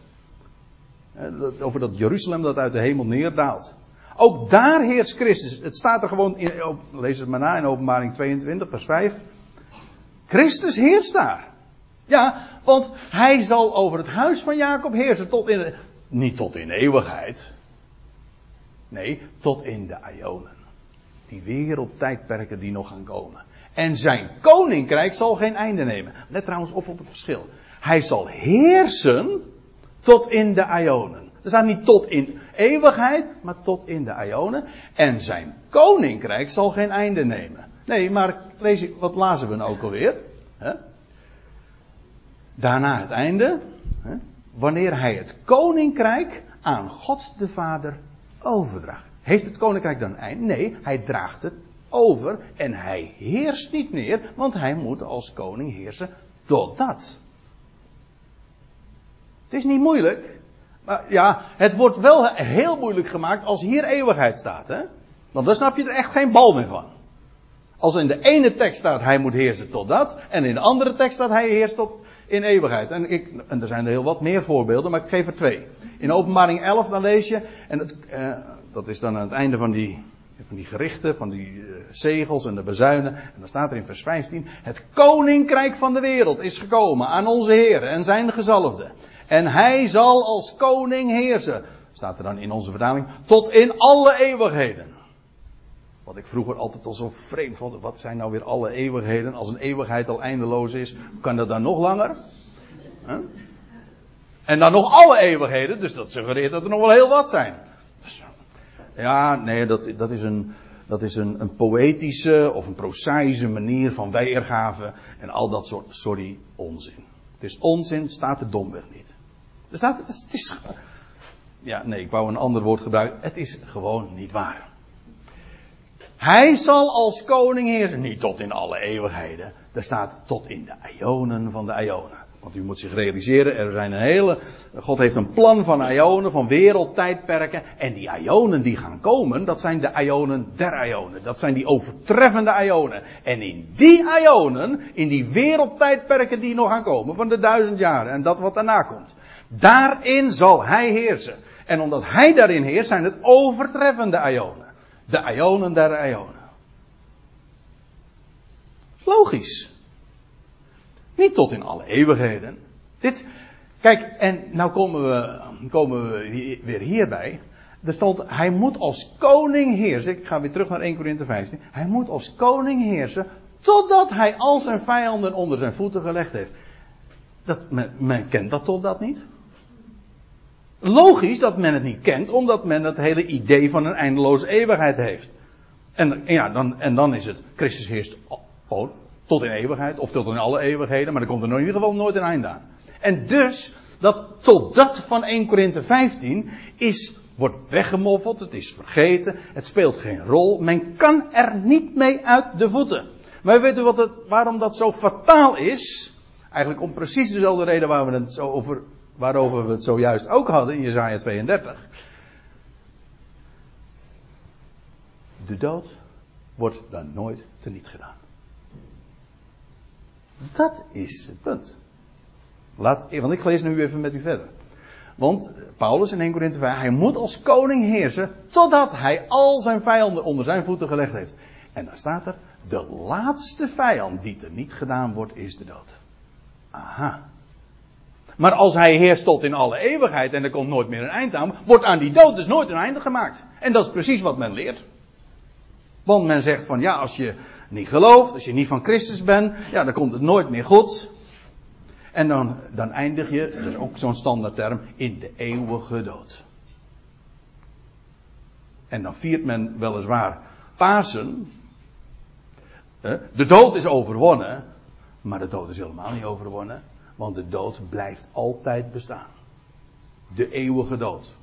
Over dat Jeruzalem dat uit de hemel neerdaalt. Ook daar heerst Christus. Het staat er gewoon in, lees het maar na in openbaring 22, vers 5. Christus heerst daar. Ja, want hij zal over het huis van Jacob heersen tot in, niet tot in eeuwigheid. Nee, tot in de Ionen. Die wereldtijdperken die nog gaan komen. En zijn koninkrijk zal geen einde nemen. Let trouwens op op het verschil. Hij zal heersen tot in de Ionen. Er staat niet tot in eeuwigheid, maar tot in de Ionen. En zijn koninkrijk zal geen einde nemen. Nee, maar lees wat lazen we nou ook alweer? Daarna het einde. Hè, wanneer hij het koninkrijk aan God de Vader overdraagt. Heeft het koninkrijk dan een einde? Nee, hij draagt het over en hij heerst niet meer, want hij moet als koning heersen totdat. Het is niet moeilijk. Maar ja, het wordt wel heel moeilijk gemaakt als hier eeuwigheid staat. Hè? Want dan snap je er echt geen bal meer van. Als in de ene tekst staat hij moet heersen totdat. En in de andere tekst staat hij heerst tot in eeuwigheid. En, ik, en er zijn er heel wat meer voorbeelden, maar ik geef er twee. In openbaring 11 dan lees je, en het, eh, dat is dan aan het einde van die van die gerichten, van die uh, zegels en de bezuinen. En dan staat er in vers 15: Het koninkrijk van de wereld is gekomen aan onze Heer en zijn gezalfde. En hij zal als koning heersen. Staat er dan in onze vertaling. Tot in alle eeuwigheden. Wat ik vroeger altijd al zo vreemd vond. Wat zijn nou weer alle eeuwigheden? Als een eeuwigheid al eindeloos is, kan dat dan nog langer? En dan nog alle eeuwigheden. Dus dat suggereert dat er nog wel heel wat zijn. Dus, ja, nee, dat, dat is, een, dat is een, een poëtische of een prozaïsche manier van weergave. En al dat soort, sorry, onzin. Het is onzin, staat er domweg niet. Er staat, het is, ja, nee, ik wou een ander woord gebruiken. Het is gewoon niet waar. Hij zal als koning heersen, niet tot in alle eeuwigheden. Er staat tot in de ionen van de ionen. Want u moet zich realiseren, er zijn een hele, God heeft een plan van ionen, van wereldtijdperken. En die ionen die gaan komen, dat zijn de ionen der ionen. Dat zijn die overtreffende ionen. En in die ionen, in die wereldtijdperken die nog gaan komen, van de duizend jaren en dat wat daarna komt. Daarin zal hij heersen. En omdat hij daarin heerst, zijn het overtreffende ionen. De ionen der ionen. Logisch. Niet tot in alle eeuwigheden. Dit, kijk, en nou komen we, komen we weer hierbij. Er stond, hij moet als koning heersen. Ik ga weer terug naar 1 Corinthië 15. Hij moet als koning heersen totdat hij al zijn vijanden onder zijn voeten gelegd heeft. Dat, men, men kent dat totdat niet. Logisch dat men het niet kent, omdat men het hele idee van een eindeloze eeuwigheid heeft. En, ja, dan, en dan is het, Christus heerst tot in eeuwigheid, of tot in alle eeuwigheden, maar er komt er in ieder geval nooit een einde aan. En dus, dat tot dat van 1 Korinthe 15 is, wordt weggemoffeld, het is vergeten, het speelt geen rol, men kan er niet mee uit de voeten. Maar weet u wat het, waarom dat zo fataal is? Eigenlijk om precies dezelfde reden waar we het zo over waarover we het zojuist ook hadden in Jezaja 32. De dood wordt dan nooit teniet gedaan. Dat is het punt. Laat, want ik lees nu even met u verder. Want Paulus in 1 Corinthië 5, hij moet als koning heersen totdat hij al zijn vijanden onder zijn voeten gelegd heeft. En dan staat er, de laatste vijand die er niet gedaan wordt, is de dood. Aha. Maar als hij heerst tot in alle eeuwigheid en er komt nooit meer een eind aan, wordt aan die dood dus nooit een einde gemaakt. En dat is precies wat men leert. Want men zegt van ja, als je niet gelooft, als je niet van Christus bent, ja, dan komt het nooit meer goed. En dan, dan eindig je, dat is ook zo'n standaardterm, in de eeuwige dood. En dan viert men weliswaar Pasen. De dood is overwonnen, maar de dood is helemaal niet overwonnen. Want de dood blijft altijd bestaan. De eeuwige dood.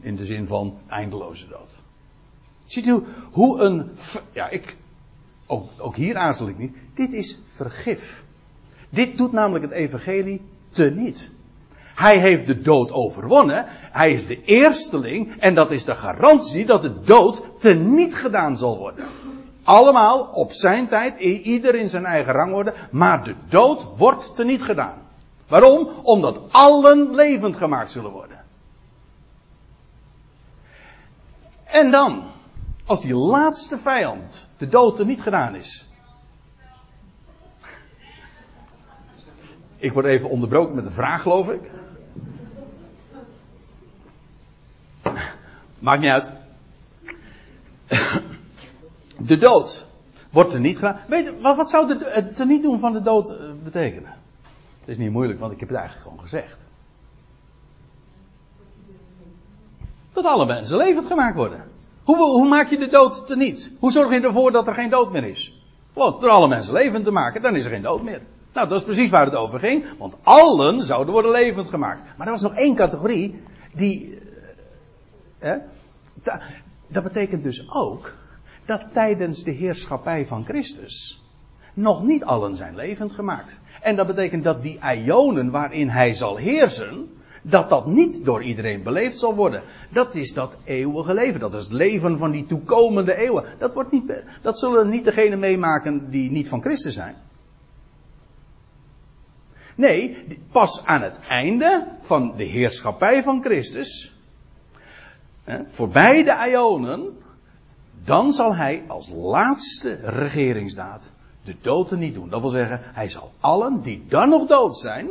In de zin van eindeloze dood. Ziet u hoe een. Ja, ik. Ook, ook hier aarzel ik niet. Dit is vergif. Dit doet namelijk het evangelie teniet. Hij heeft de dood overwonnen. Hij is de eersteling. En dat is de garantie dat de dood teniet gedaan zal worden. Allemaal op zijn tijd, ieder in zijn eigen rangorde, maar de dood wordt teniet gedaan. Waarom? Omdat allen levend gemaakt zullen worden. En dan, als die laatste vijand, de dood er niet gedaan is. Ik word even onderbroken met een vraag, geloof ik. Maakt niet uit. De dood wordt er niet gedaan. Weet wat, wat zou het er niet doen van de dood eh, betekenen? Dat is niet moeilijk, want ik heb het eigenlijk gewoon gezegd. Dat alle mensen levend gemaakt worden. Hoe, hoe maak je de dood te niet? Hoe zorg je ervoor dat er geen dood meer is? Door alle mensen levend te maken, dan is er geen dood meer. Nou, dat is precies waar het over ging. Want allen zouden worden levend gemaakt. Maar er was nog één categorie die. Eh, dat betekent dus ook dat tijdens de heerschappij van Christus nog niet allen zijn levend gemaakt. En dat betekent dat die ionen waarin hij zal heersen, dat dat niet door iedereen beleefd zal worden. Dat is dat eeuwige leven. Dat is het leven van die toekomende eeuwen. Dat, wordt niet, dat zullen niet degenen meemaken die niet van Christus zijn. Nee, pas aan het einde van de heerschappij van Christus, voorbij de ionen, dan zal hij als laatste regeringsdaad de doden niet doen. Dat wil zeggen, hij zal allen die dan nog dood zijn,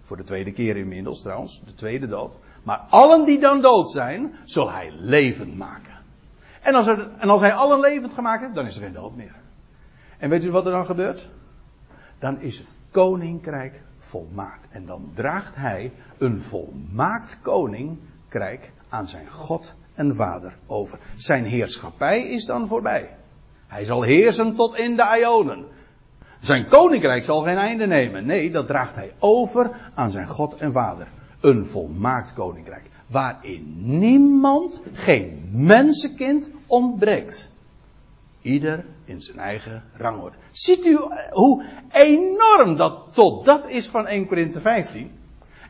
voor de tweede keer inmiddels trouwens, de tweede dood, maar allen die dan dood zijn, zal hij levend maken. En als, er, en als hij allen levend gemaakt heeft, dan is er geen dood meer. En weet u wat er dan gebeurt? Dan is het koninkrijk volmaakt. En dan draagt hij een volmaakt koninkrijk aan zijn God en Vader over. Zijn heerschappij is dan voorbij. Hij zal heersen tot in de Ionen. Zijn koninkrijk zal geen einde nemen. Nee, dat draagt hij over aan zijn God en Vader. Een volmaakt koninkrijk. Waarin niemand, geen mensenkind ontbreekt. Ieder in zijn eigen rangorde. Ziet u hoe enorm dat tot dat is van 1 Korinthe 15?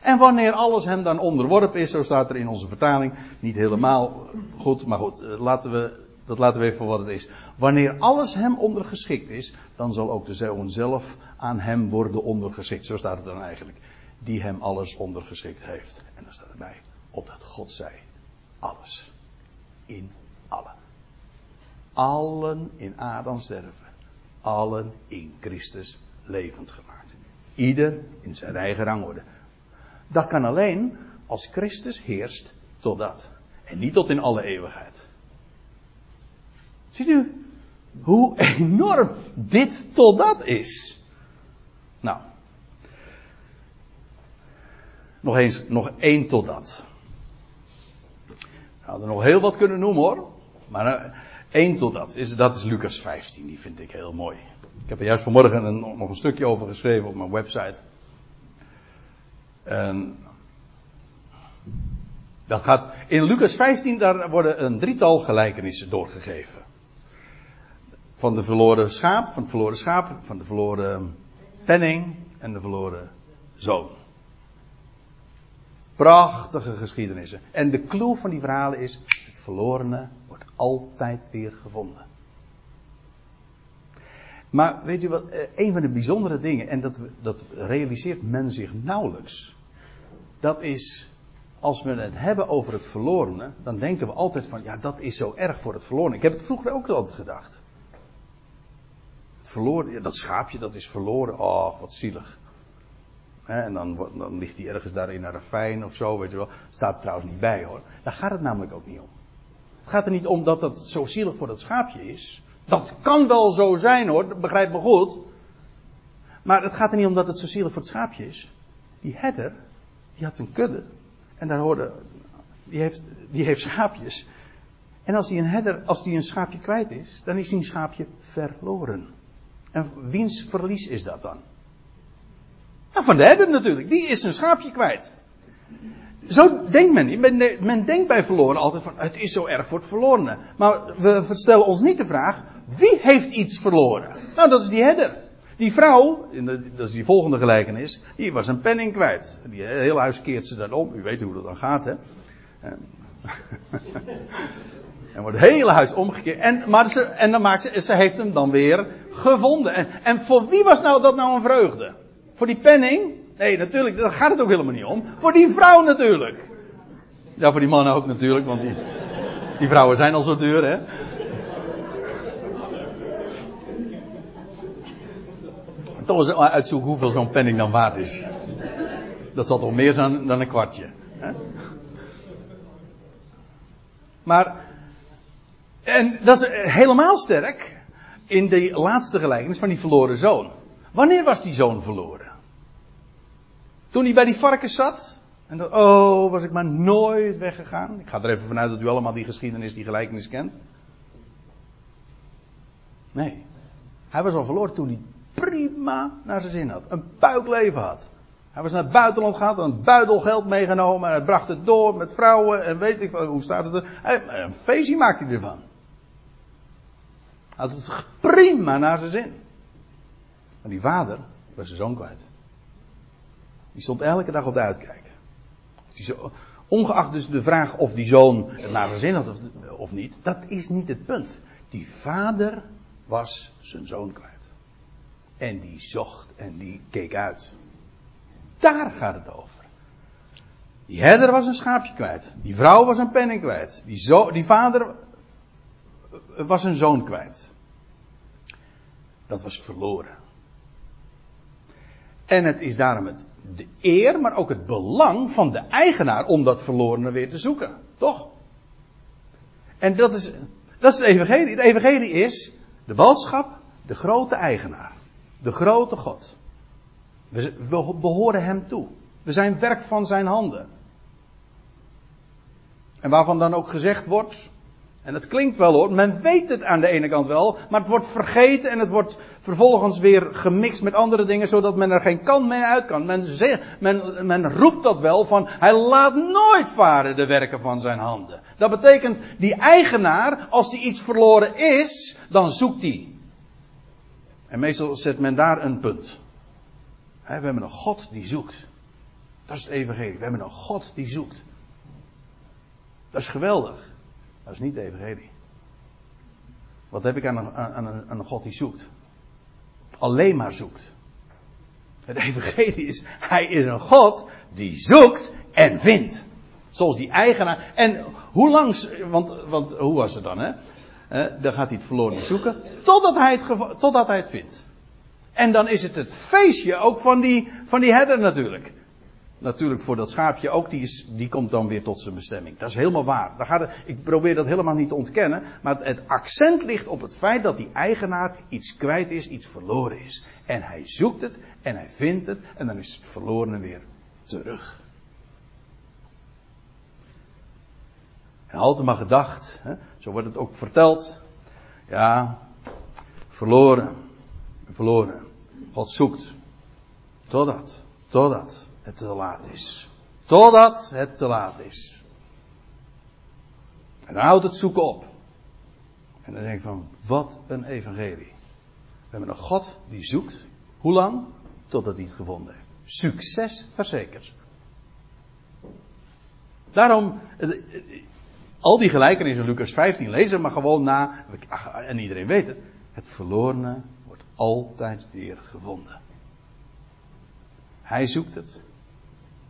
En wanneer alles hem dan onderworpen is, zo staat er in onze vertaling, niet helemaal goed, maar goed, eh, laten we, dat laten we even voor wat het is. Wanneer alles hem ondergeschikt is, dan zal ook de zoon zelf aan hem worden ondergeschikt. Zo staat het dan eigenlijk. Die hem alles ondergeschikt heeft. En dan staat erbij, opdat God zij alles. In allen. Allen in Adam sterven. Allen in Christus levend gemaakt. Ieder in zijn eigen rangorde. Dat kan alleen als Christus heerst tot dat. En niet tot in alle eeuwigheid. Ziet u hoe enorm dit tot dat is? Nou. Nog eens, nog één tot dat. We hadden nog heel wat kunnen noemen hoor. Maar uh, één tot dat. Is, dat is Lucas 15. Die vind ik heel mooi. Ik heb er juist vanmorgen nog een stukje over geschreven op mijn website. En dat gaat, in Lucas 15 daar worden een drietal gelijkenissen doorgegeven. Van de verloren schaap, van het verloren schaap, van de verloren penning en de verloren zoon. Prachtige geschiedenissen. En de clue van die verhalen is, het verlorene wordt altijd weer gevonden. Maar weet u wat, eh, een van de bijzondere dingen, en dat, dat realiseert men zich nauwelijks. Dat is, als we het hebben over het verlorene, dan denken we altijd van, ja, dat is zo erg voor het verloren. Ik heb het vroeger ook altijd gedacht. Het verloren, ja, dat schaapje, dat is verloren. Oh, wat zielig. En dan, dan ligt hij ergens daar in een ravijn of zo, weet je wel. Staat er trouwens niet bij hoor. Daar gaat het namelijk ook niet om. Het gaat er niet om dat dat zo zielig voor dat schaapje is. Dat kan wel zo zijn hoor, begrijp me goed. Maar het gaat er niet om dat het zo zielig voor het schaapje is. Die herder, die had een kudde. En daar hoorde, die heeft, die heeft schaapjes. En als die een herder, als die een schaapje kwijt is, dan is die een schaapje verloren. En wiens verlies is dat dan? Nou, van de herder natuurlijk. Die is een schaapje kwijt. Zo denkt men niet. Men, men, denkt bij verloren altijd van het is zo erg voor het verlorene. Maar we stellen ons niet de vraag wie heeft iets verloren? Nou, dat is die herder. Die vrouw, dat is die volgende gelijkenis, die was een penning kwijt. Die hele huis keert ze dan om. U weet hoe dat dan gaat, hè? En *laughs* wordt het hele huis omgekeerd. En, maar ze, en dan maakt ze, ze heeft hem dan weer gevonden. En, en voor wie was nou dat nou een vreugde? Voor die penning? Nee, natuurlijk, daar gaat het ook helemaal niet om. Voor die vrouw natuurlijk. Ja, voor die mannen ook natuurlijk, want die, die vrouwen zijn al zo duur, hè? Toch eens uitzoeken hoeveel zo'n penning dan waard is. Dat zal toch meer zijn dan een kwartje. Hè? Maar, en dat is helemaal sterk in de laatste gelijkenis van die verloren zoon. Wanneer was die zoon verloren? Toen hij bij die varkens zat. En dat, oh, was ik maar nooit weggegaan. Ik ga er even vanuit dat u allemaal die geschiedenis, die gelijkenis kent. Nee. Hij was al verloren toen hij prima naar zijn zin had. Een puikleven had. Hij was naar het buitenland gegaan, een buidelgeld meegenomen. En hij bracht het door met vrouwen en weet ik hoe staat het er. Een feestje maakte hij ervan. Hij had het prima naar zijn zin. Maar die vader was zijn zoon kwijt. Die stond elke dag op de uitkijk. Zo, ongeacht dus de vraag of die zoon het naar zijn zin had of, of niet, dat is niet het punt. Die vader was zijn zoon kwijt. En die zocht en die keek uit. Daar gaat het over. Die herder was een schaapje kwijt. Die vrouw was een penning kwijt. Die, zo, die vader was een zoon kwijt. Dat was verloren. En het is daarom het, de eer, maar ook het belang van de eigenaar om dat verlorene weer te zoeken. Toch? En dat is, dat is het evangelie. Het evangelie is de boodschap, de grote eigenaar. De grote God. We, behoren hem toe. We zijn werk van zijn handen. En waarvan dan ook gezegd wordt, en het klinkt wel hoor, men weet het aan de ene kant wel, maar het wordt vergeten en het wordt vervolgens weer gemixt met andere dingen, zodat men er geen kant mee uit kan. Men, men, men roept dat wel van, hij laat nooit varen de werken van zijn handen. Dat betekent, die eigenaar, als die iets verloren is, dan zoekt hij. En meestal zet men daar een punt. We hebben een God die zoekt. Dat is het evangelie. We hebben een God die zoekt. Dat is geweldig. Dat is niet de evangelie. Wat heb ik aan een, aan, een, een God die zoekt? Alleen maar zoekt. Het evangelie is, hij is een God die zoekt en vindt. Zoals die eigenaar. En hoe lang, want, want hoe was het dan hè? Dan gaat hij het verloren zoeken. Totdat hij het, totdat hij het vindt. En dan is het het feestje ook van die, van die herder natuurlijk natuurlijk voor dat schaapje ook, die, is, die komt dan weer tot zijn bestemming. Dat is helemaal waar. Daar gaat het, ik probeer dat helemaal niet te ontkennen, maar het accent ligt op het feit dat die eigenaar iets kwijt is, iets verloren is. En hij zoekt het en hij vindt het en dan is het verloren weer terug. En altijd maar gedacht, hè, zo wordt het ook verteld, ja, verloren, verloren. God zoekt. Totdat, totdat het te laat is. Totdat het te laat is. En dan houdt het zoeken op. En dan denk ik van, wat een evangelie. We hebben een God die zoekt. Hoe lang? Totdat hij het gevonden heeft. Succes verzekerd. Daarom, al die gelijkenissen in Lucas 15 lezen maar gewoon na. En iedereen weet het. Het verlorene wordt altijd weer gevonden. Hij zoekt het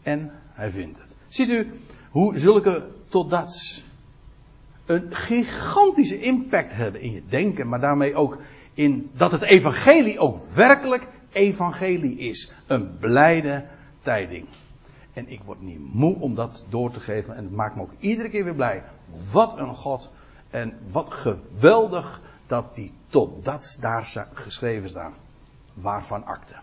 en hij vindt het. Ziet u hoe zulke totdats een gigantische impact hebben in je denken, maar daarmee ook in dat het evangelie ook werkelijk evangelie is. Een blijde tijding. En ik word niet moe om dat door te geven en het maakt me ook iedere keer weer blij. Wat een God en wat geweldig dat die totdats daar geschreven staan. Waarvan akte.